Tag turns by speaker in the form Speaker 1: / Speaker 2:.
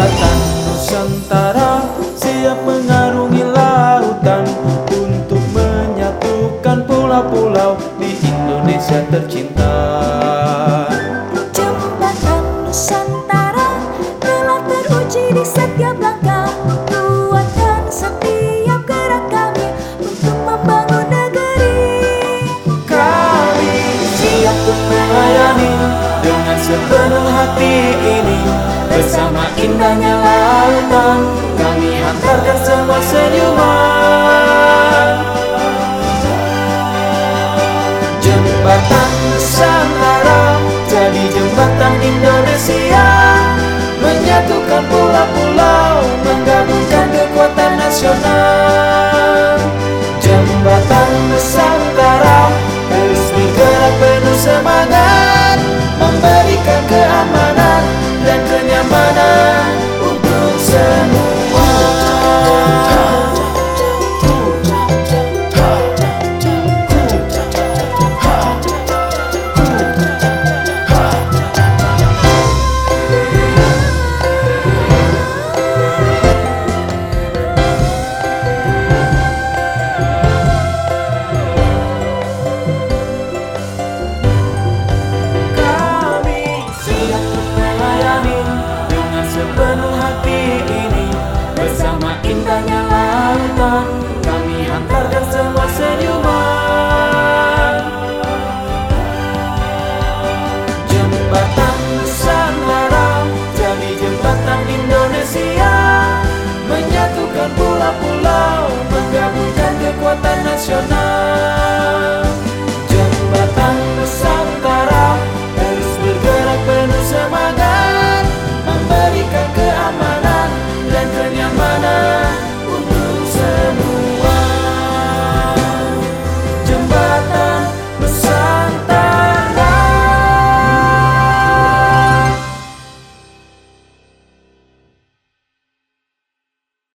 Speaker 1: persahabatan Nusantara siap mengarungi lautan Untuk menyatukan pulau-pulau di Indonesia tercinta.
Speaker 2: Jembatan Nusantara telah teruji di setiap langkah. Kuatkan setiap gerak kami untuk membangun negeri.
Speaker 1: Kami siap untuk melayani dengan sepenuh hati. ini Bersama indahnya lautan kami hantarkan semua senyuman mana menjaga keamanan